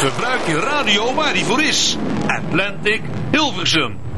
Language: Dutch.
Gebruik je radio waar die voor is. Atlantic Hilversum.